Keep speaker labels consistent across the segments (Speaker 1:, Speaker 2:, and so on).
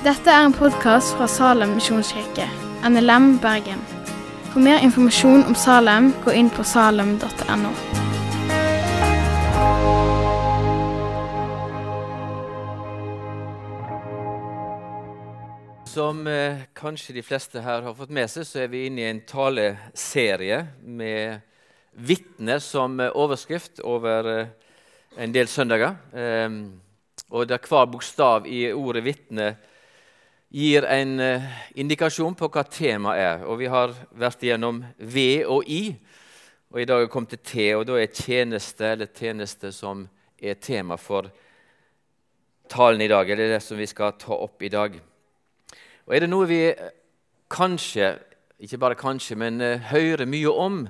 Speaker 1: Dette er en podkast fra Salem misjonskirke, NLM Bergen. For mer informasjon om Salem, gå inn på salem.no.
Speaker 2: Som eh, kanskje de fleste her har fått med seg, så er vi inne i en taleserie med vitner som eh, overskrift over eh, en del søndager. Eh, og der hver bokstav i ordet 'vitne' gir en eh, indikasjon på hva temaet er. Og vi har vært gjennom V og I, og i dag er vi kommet til T, og da er tjeneste eller tjeneste som er tema for talen i dag, eller det som vi skal ta opp i dag. Og Er det noe vi kanskje, ikke bare kanskje, men uh, hører mye om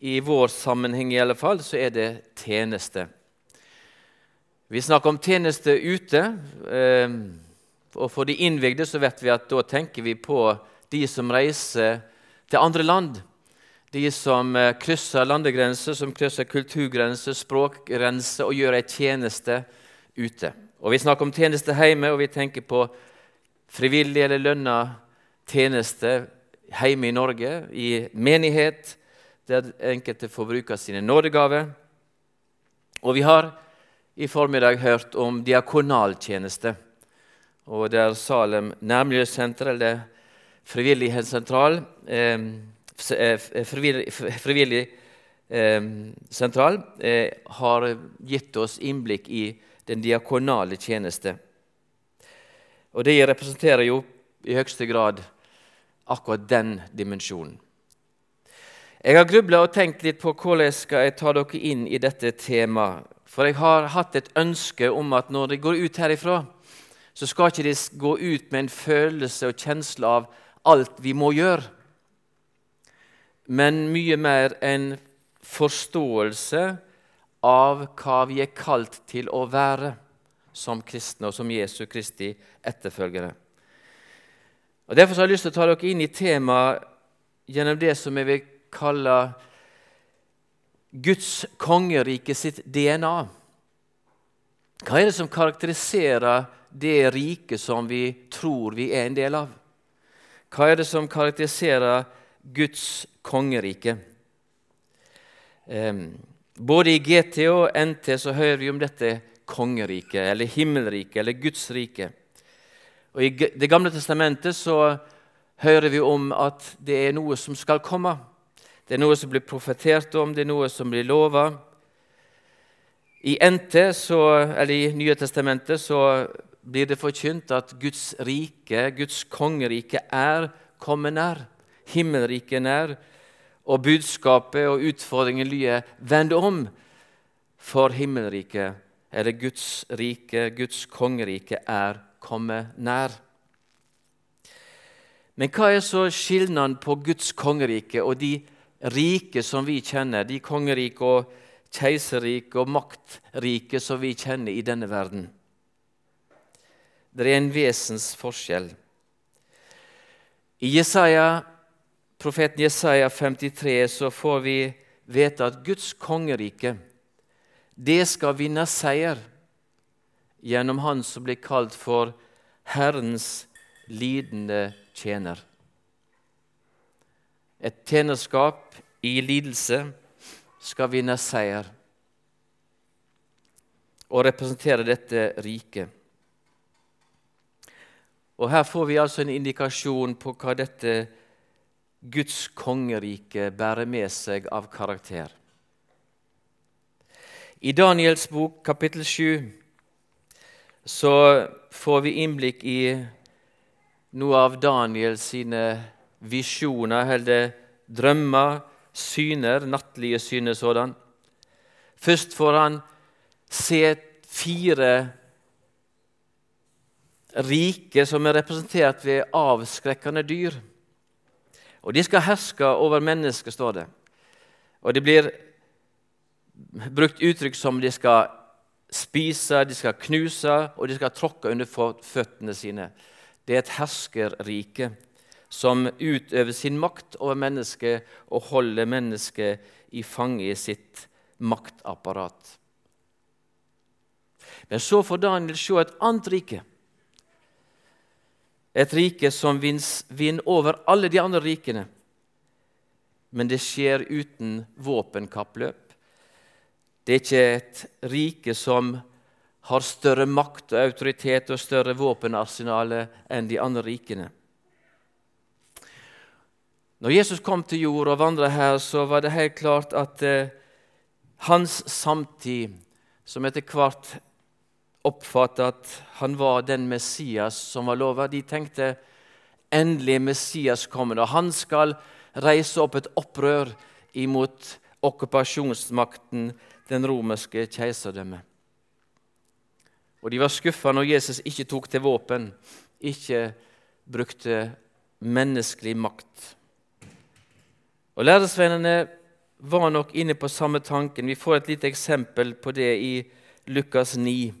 Speaker 2: i vår sammenheng, i alle fall, så er det tjeneste. Vi snakker om tjeneste ute. Uh, og For de innvigde så vet vi at da tenker vi på de som reiser til andre land. De som uh, krysser landegrenser, som krysser kulturgrenser, språkgrenser og gjør ei tjeneste ute. Og Vi snakker om tjeneste hjemme, og vi tenker på frivillig eller lønna tjeneste hjemme i Norge, i menighet, der enkelte får bruke sine nådegaver. Og vi har i formiddag hørt om diakonaltjeneste. Og der Salem nærmiljøsenter, eller Frivillighetssentral eh, Frivillig, frivillig eh, sentral eh, har gitt oss innblikk i den diakonale tjeneste. Og det representerer jo i høyeste grad akkurat den dimensjonen. Jeg har grubla og tenkt litt på hvordan skal jeg ta dere inn i dette temaet. For jeg har hatt et ønske om at når de går ut herifra, så skal ikke de gå ut med en følelse og kjensle av alt vi må gjøre, men mye mer en forståelse av hva vi er kalt til å være som kristne og som Jesu Kristi etterfølgere. Og Derfor har jeg lyst til å ta dere inn i temaet gjennom det som jeg vil kalle Guds kongerike sitt DNA. Hva er det som karakteriserer det riket som vi tror vi er en del av? Hva er det som karakteriserer Guds kongerike? Um, både i GT og NT så hører vi om dette kongeriket, eller himmelriket, eller Guds rike. Og I Det gamle testamentet så hører vi om at det er noe som skal komme. Det er noe som blir profetert om, det er noe som blir lova. I NT, så, eller i Nye testamentet så blir det forkynt at Guds rike, Guds kongerike, er kommet nær. Himmelriket nær. Og budskapet og utfordringen lyder 'vend om', for himmelriket eller Guds rike, Guds kongerike, er kommet nær. Men hva er så skillnaden på Guds kongerike og de rike som vi kjenner, de kongerike og keiserrike og maktrike som vi kjenner i denne verden? Det er en vesensforskjell. I Jesaja, profeten Jesaja 53 så får vi vite at Guds kongerike det skal vinne seier gjennom Han som blir kalt for Herrens lidende tjener. Et tjenerskap i lidelse skal vinne seier og representere dette riket. Og Her får vi altså en indikasjon på hva dette Guds kongerike bærer med seg av karakter. I Daniels bok, kapittel 7, så får vi innblikk i noe av Daniels sine visjoner, eller drømmer, syner, nattlige syner sådan. Først får han se fire rike som er representert ved avskrekkende dyr. Og De skal herske over mennesket, står det. Og det blir brukt uttrykk som de skal spise, de skal knuse og de skal tråkke under føttene sine. Det er et herskerrike som utøver sin makt over mennesket og holder mennesket i fange i sitt maktapparat. Men så får Daniel se et annet rike. Et rike som vinner over alle de andre rikene. Men det skjer uten våpenkappløp. Det er ikke et rike som har større makt og autoritet og større våpenarsenal enn de andre rikene. Når Jesus kom til jord og vandret her, så var det helt klart at eh, hans samtid, som etter hvert oppfattet at han var den Messias som var lova, de tenkte endelig Messias kommer, og han skal reise opp et opprør imot okkupasjonsmakten, den romerske keiserdømmet. Og de var skuffa når Jesus ikke tok til våpen, ikke brukte menneskelig makt. Og Læresveinene var nok inne på samme tanken. Vi får et lite eksempel på det i Lukas 9.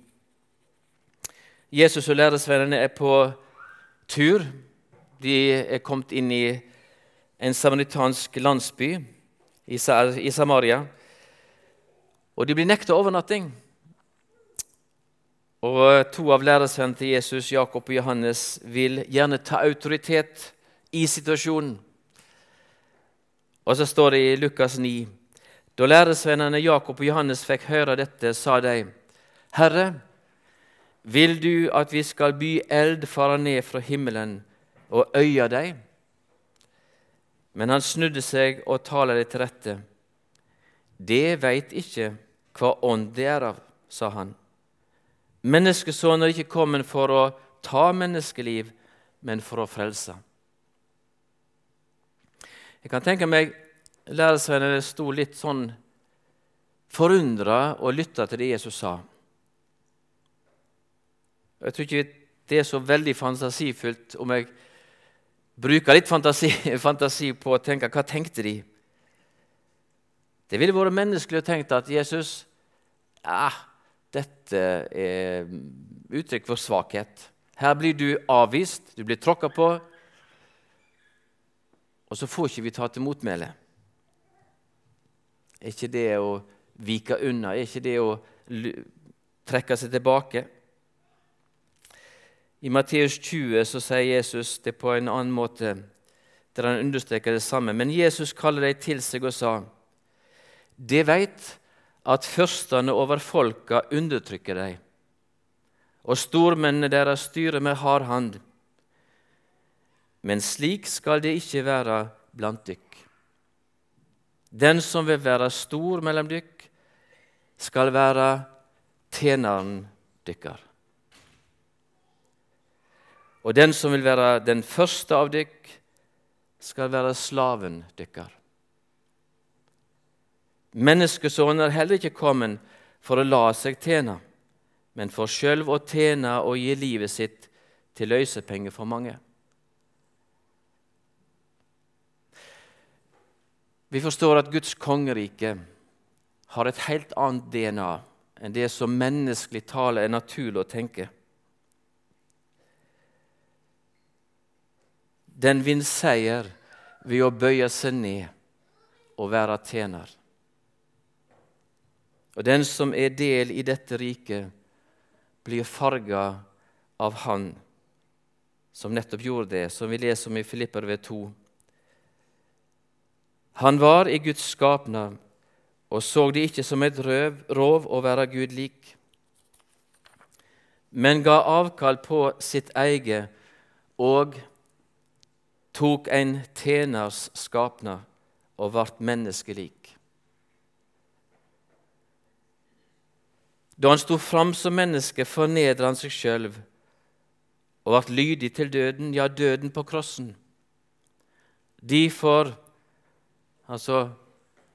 Speaker 2: Jesus og læresvennene er på tur. De er kommet inn i en samaritansk landsby i Samaria. Og de blir nekta overnatting. Og To av læresvennene til Jesus, Jakob og Johannes, vil gjerne ta autoritet i situasjonen. Og så står det i Lukas 9.: Da læresvennene Jakob og Johannes fikk høre dette, sa de, Herre, vil du at vi skal by eld fare ned fra himmelen og øye deg? Men han snudde seg og talte til rette. Det veit ikke hva ånd det er av, sa han. Menneskesønnen er ikke kommet for å ta menneskeliv, men for å frelse. Jeg kan tenke meg læresveinene sto litt sånn forundra og lytta til det Jesus sa. Jeg tror ikke det er så veldig fantasifullt om jeg bruker litt fantasi, fantasi på å tenke hva tenkte de? Det ville vært menneskelig å tenke at Jesus ja, dette er uttrykk for svakhet. Her blir du avvist, du blir tråkka på, og så får ikke vi ta til motmæle. Er ikke det å vike unna? Er ikke det å trekke seg tilbake? I Matteus 20 så sier Jesus det på en annen måte, der han understreker det samme. Men Jesus kaller dem til seg og sa, De veit at førstene over folka undertrykker dem, og stormennene deres styrer med hard hand. Men slik skal det ikke være blant dykk. Den som vil være stor mellom dykk, skal være tjeneren dykkar. Og den som vil være den første av dykk, skal være slaven dykkar. Menneskesonen er heller ikke kommet for å la seg tjene, men for selv å tjene og gi livet sitt til løsepenger for mange. Vi forstår at Guds kongerike har et helt annet DNA enn det som menneskelig tale er naturlig å tenke. Den vinner seier ved å bøye seg ned og være tjener. Og den som er del i dette riket, blir farga av Han som nettopp gjorde det, som vi leser om i Filipper ved 2. Han var i Guds skapnad og så det ikke som et røv, rov å være Gud lik, men ga avkall på sitt eget og tok en tjeners skapnad og ble menneskelik. Da han sto fram som menneske, fornedret han seg sjøl og ble lydig til døden, ja, døden på krossen. Derfor Altså,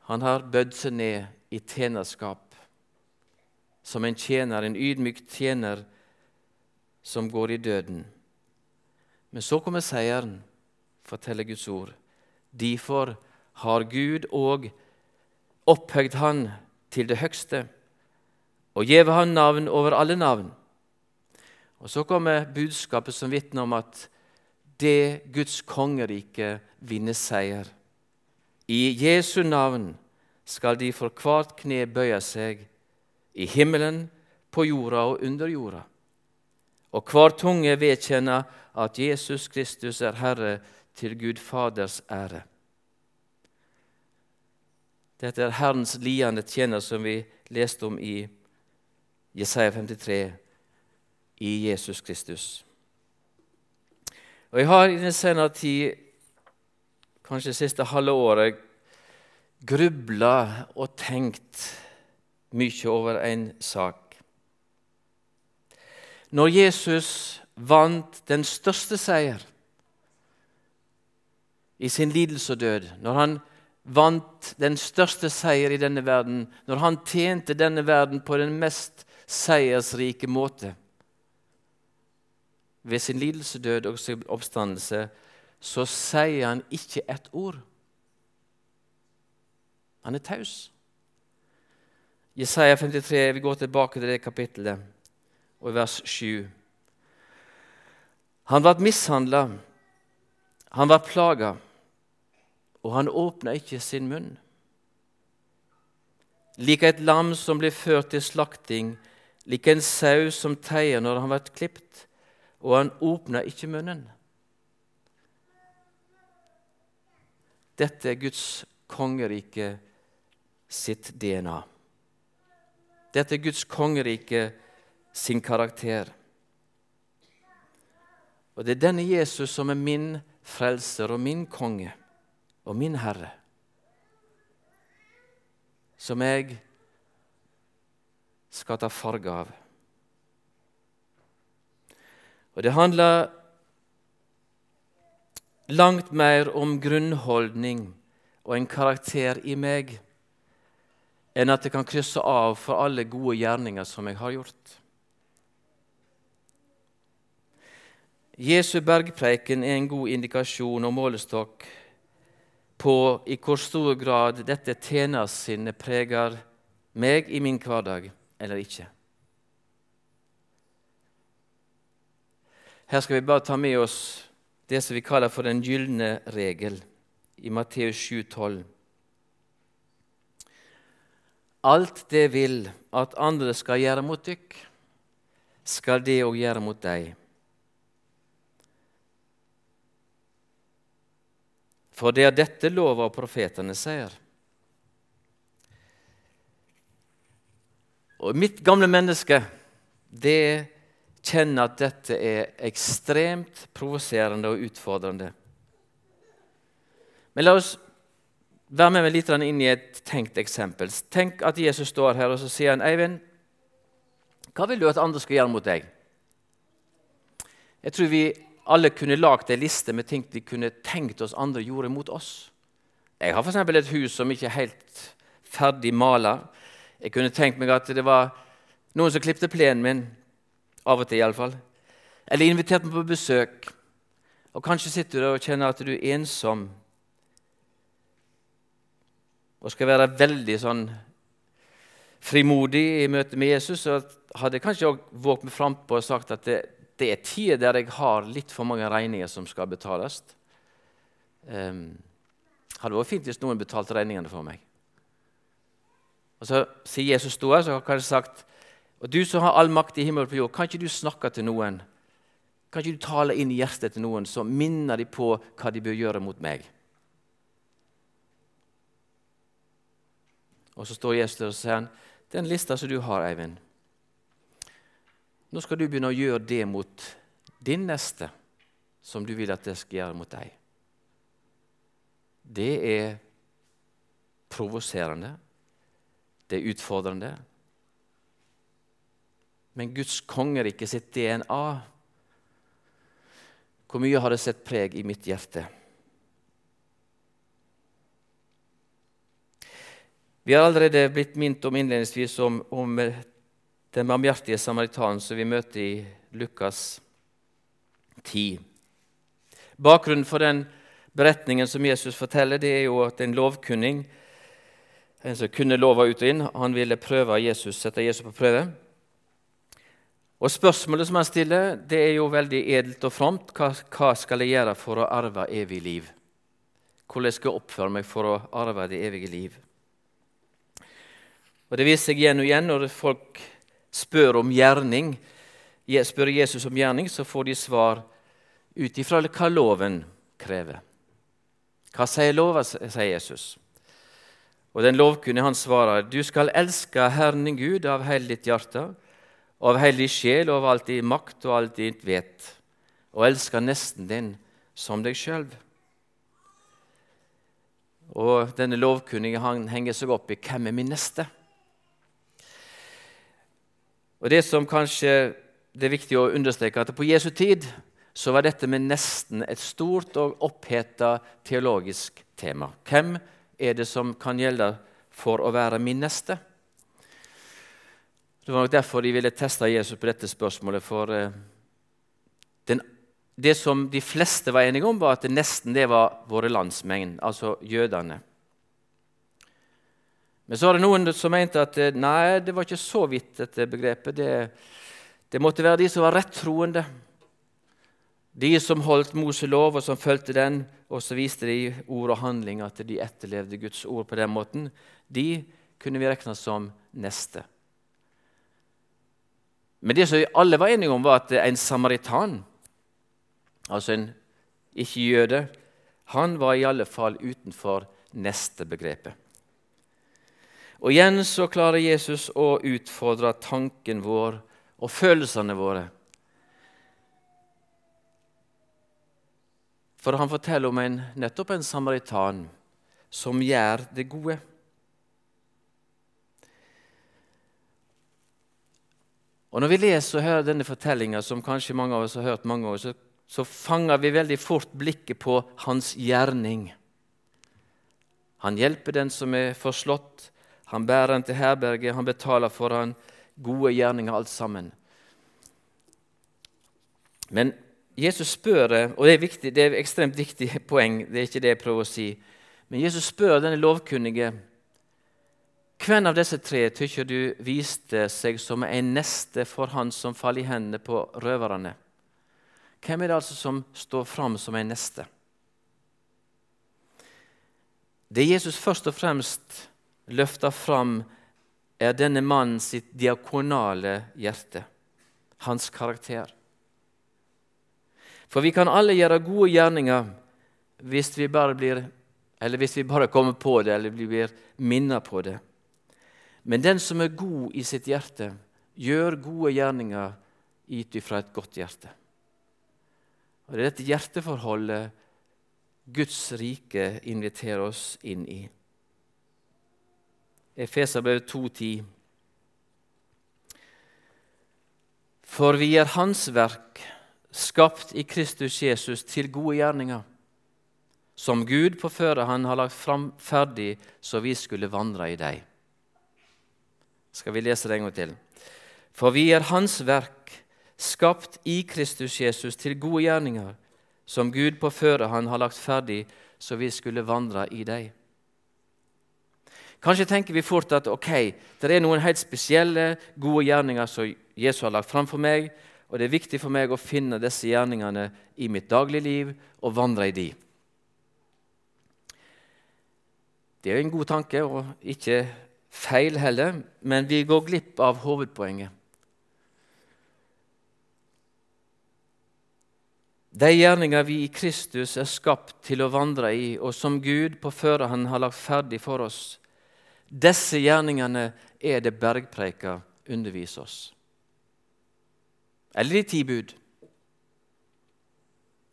Speaker 2: han har bødd seg ned i tjenerskap som en tjener, en ydmyk tjener som går i døden. Men så kommer seieren, forteller Guds ord. Derfor har Gud òg opphøyd Han til det høgste og gjeve Han navn over alle navn. Og Så kommer budskapet som vitner om at det Guds kongerike vinner seier. I Jesu navn skal de for hvert kne bøye seg, i himmelen, på jorda og under jorda. og hver tunge vedkjenner at Jesus Kristus er Herre til Gud Faders ære. Dette er Herrens liende tjener, som vi leste om i Jesaja 53, i Jesus Kristus. Og Jeg har i den senere tid, kanskje det siste halve året, grubla og tenkt mye over en sak. Når Jesus vant den største seier i sin lidelse og død, når han vant den største seier i denne verden, når han tjente denne verden på den mest seiersrike måte ved sin lidelse, død og sin oppstandelse, så sier han ikke ett ord. Han er taus. Jesaja 53, Vi går tilbake til det kapittelet, og vers 7. Han ble mishandla, han ble plaga, og han åpna ikke sin munn. Lik et lam som blir ført til slakting, lik en sau som teier når han blir klipt, og han åpna ikke munnen. Dette er Guds kongerike sitt DNA. Dette er Guds kongerike sin karakter. Og det er denne Jesus som er min frelser og min konge og min Herre, som jeg skal ta farge av. Og det handler langt mer om grunnholdning og en karakter i meg enn at jeg kan krysse av for alle gode gjerninger som jeg har gjort. Jesu bergpreiken er en god indikasjon og målestokk på i hvor stor grad dette tjenersinnet preger meg i min hverdag eller ikke. Her skal vi bare ta med oss det som vi kaller for den gylne regel i Matteus 7,12. Alt det vil at andre skal gjøre mot dykk, skal det òg gjøre mot deg. For det er dette lova og profetene sier. Og mitt gamle menneske det kjenner at dette er ekstremt provoserende og utfordrende. Men la oss være med meg litt inn i et tenkt eksempel. Tenk at Jesus står her og så sier han, 'Eivind, hva vil du at andre skal gjøre mot deg?' Jeg tror vi alle kunne lagd ei liste med ting de kunne tenkt oss andre gjorde mot oss. Jeg har f.eks. et hus som ikke er helt ferdig mala. Jeg kunne tenkt meg at det var noen som klipte plenen min, av og til iallfall. Eller invitert meg på besøk. Og Kanskje sitter du der og kjenner at du er ensom og skal være veldig sånn frimodig i møte med Jesus. Så hadde jeg kanskje òg våget meg frampå og sagt at det, det er tider der jeg har litt for mange regninger som skal betales. Um, hadde vært fint hvis noen betalte regningene for meg. Og Så sier Jesus stå her, så har kanskje sagt og du som har all makt i himmelen på jord, kan ikke du snakke til noen? Kan ikke du tale inn i hjertet til noen som minner dem på hva de bør gjøre mot meg? Og så står Jesus der og sier han, den lista som du har, Eivind nå skal du begynne å gjøre det mot din neste som du vil at det skal gjøre mot deg. Det er provoserende. Det er utfordrende. Men Guds kongerike sitt DNA Hvor mye har det sett preg i mitt hjerte? Vi har allerede blitt minnet om innledningsvis om, om den barmhjertige samaritanen som vi møter i Lukas 10. Bakgrunnen for den beretningen som Jesus forteller, det er jo at en lovkunning, en som kunne lova ut og inn, han ville prøve Jesus, sette Jesus på prøve. Og Spørsmålet som han stiller, det er jo veldig edelt og fromt. Hva, hva skal jeg gjøre for å arve evig liv? Hvordan skal jeg oppføre meg for å arve det evige liv? Og Det viser seg igjen og igjen når folk spør om gjerning spør Jesus om gjerning, så får de svar ut ifra hva loven krever. Hva sier lova, sier Jesus. Og den lovkunnige han svarer, du skal elske Herren din Gud av hele ditt hjerte, av hele din sjel og av alt din makt og alt ditt vet, og elske nesten din som deg sjøl. Og denne lovkunnige han henger seg opp i 'Hvem er min neste?' Og Det som kanskje det er viktig å understreke, at på Jesu tid så var dette med nesten et stort og oppheta teologisk tema. Hvem er det som kan gjelde for å være min neste? Det var nok derfor de ville teste Jesus på dette spørsmålet. For eh, den, det som de fleste var enige om, var at det nesten det var våre landsmenn, altså jødene. Men så var det noen som mente at eh, nei, det var ikke så vidt, dette begrepet. Det, det måtte være de som var rettroende. De som holdt Moselov, og som fulgte den, og så viste de ord og handling at de etterlevde Guds ord på den måten, de kunne vi regne som neste. Men det som alle var enige om, var at en samaritan, altså en ikke-jøde, han var i alle fall utenfor neste-begrepet. Og Igjen så klarer Jesus å utfordre tanken vår og følelsene våre. For han forteller om en, nettopp en samaritan som gjør det gode. Og Når vi leser og hører denne fortellinga, som kanskje mange av oss har hørt mange år, så, så fanger vi veldig fort blikket på hans gjerning. Han hjelper den som er forslått, han bærer den til herberget, han betaler for han gode gjerninger, alt sammen. Men Jesus spør, og det er, viktig, det er et ekstremt viktig poeng, det er ikke det jeg prøver å si, men Jesus spør denne lovkunnige hvem av disse tre tykker du viste seg som en neste for han som faller i hendene på røverne? Hvem er det altså som står fram som en neste? Det Jesus først og fremst løfter fram, er denne mannen sitt diakonale hjerte, hans karakter. For vi kan alle gjøre gode gjerninger hvis vi bare blir eller hvis vi bare kommer på det eller blir minnet på det. Men den som er god i sitt hjerte, gjør gode gjerninger gitt ifra et godt hjerte. Og Det er dette hjerteforholdet Guds rike inviterer oss inn i. Efeserbrevet 2,10. For vi er Hans verk, skapt i Kristus Jesus til gode gjerninger, som Gud på føre Han har lagt fram ferdig så vi skulle vandre i dem skal vi lese det en gang til. For vi er Hans verk, skapt i Kristus Jesus til gode gjerninger, som Gud på føre Han har lagt ferdig, så vi skulle vandre i dem. Kanskje tenker vi fort at ok, det er noen helt spesielle, gode gjerninger som Jesus har lagt fram for meg, og det er viktig for meg å finne disse gjerningene i mitt dagligliv og vandre i de. Det er en god tanke, og ikke feil heller, men vi går glipp av hovedpoenget. De gjerninger vi i Kristus er skapt til å vandre i, og som Gud på førehånd har lagt ferdig for oss, disse gjerningene er det bergpreika underviser oss. Eller de ti bud.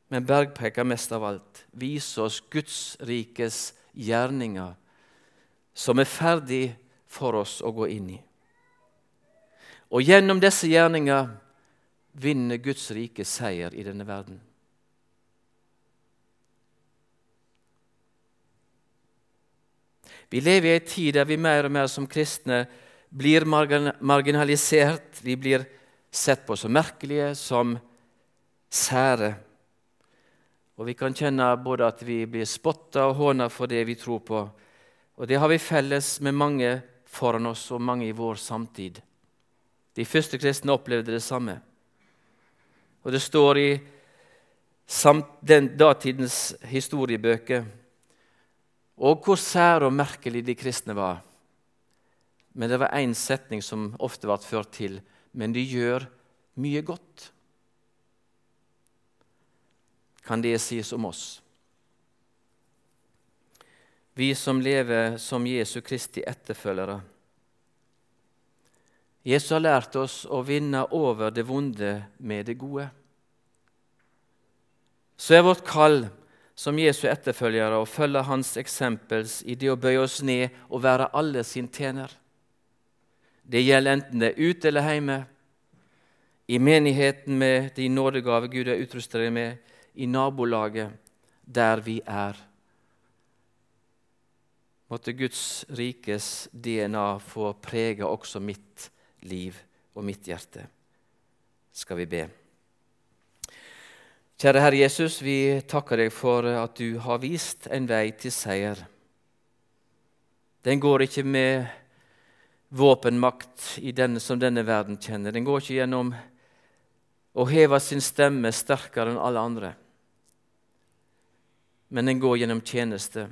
Speaker 2: Men bergpreika mest av alt viser oss Guds rikes gjerninger, som er ferdig for oss å gå inn i. Og gjennom disse gjerninger vinner Guds rike seier i denne verden. Vi lever i en tid der vi mer og mer som kristne blir marginalisert. Vi blir sett på som merkelige, som sære. Og vi kan kjenne både at vi blir spotta og håna for det vi tror på. Og det har vi felles med mange foran oss og mange i vår samtid. De første kristne opplevde det samme. Og det står i den datidens historiebøker og hvor sære og merkelig de kristne var. Men det var én setning som ofte ble ført til. Men de gjør mye godt. Kan det sies om oss? Vi som lever som Jesu Kristi etterfølgere. Jesus har lært oss å vinne over det vonde med det gode. Så er vårt kall som Jesu etterfølgere og følge hans eksempels i det å bøye oss ned og være alle sin tjener. Det gjelder enten det er ute eller hjemme, i menigheten med de nådegaver Gud har utrustet med, i nabolaget, der vi er. Måtte Guds rikes DNA få prege også mitt liv og mitt hjerte. Skal vi be. Kjære Herre Jesus, vi takker deg for at du har vist en vei til seier. Den går ikke med våpenmakt i denne, som denne verden kjenner. Den går ikke gjennom å heve sin stemme sterkere enn alle andre. Men den går gjennom tjeneste,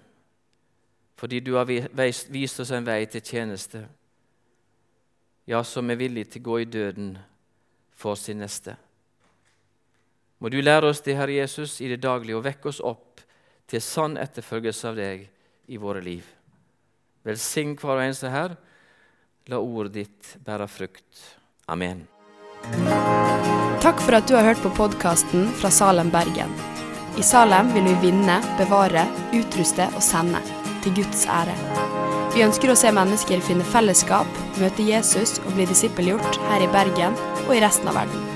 Speaker 2: fordi du har vist oss en vei til tjeneste, ja, som er villig til å gå i døden for sin neste. Må du lære oss det, Herre Jesus, i det daglige, og vekke oss opp til sann etterfølgelse av deg i våre liv. Velsign hver og eneste her. La ordet ditt bære frukt. Amen.
Speaker 3: Takk for at du har hørt på podkasten fra Salem, Bergen. I Salem vil vi vinne, bevare, utruste og sende, til Guds ære. Vi ønsker å se mennesker finne fellesskap, møte Jesus og bli disippelgjort her i Bergen og i resten av verden.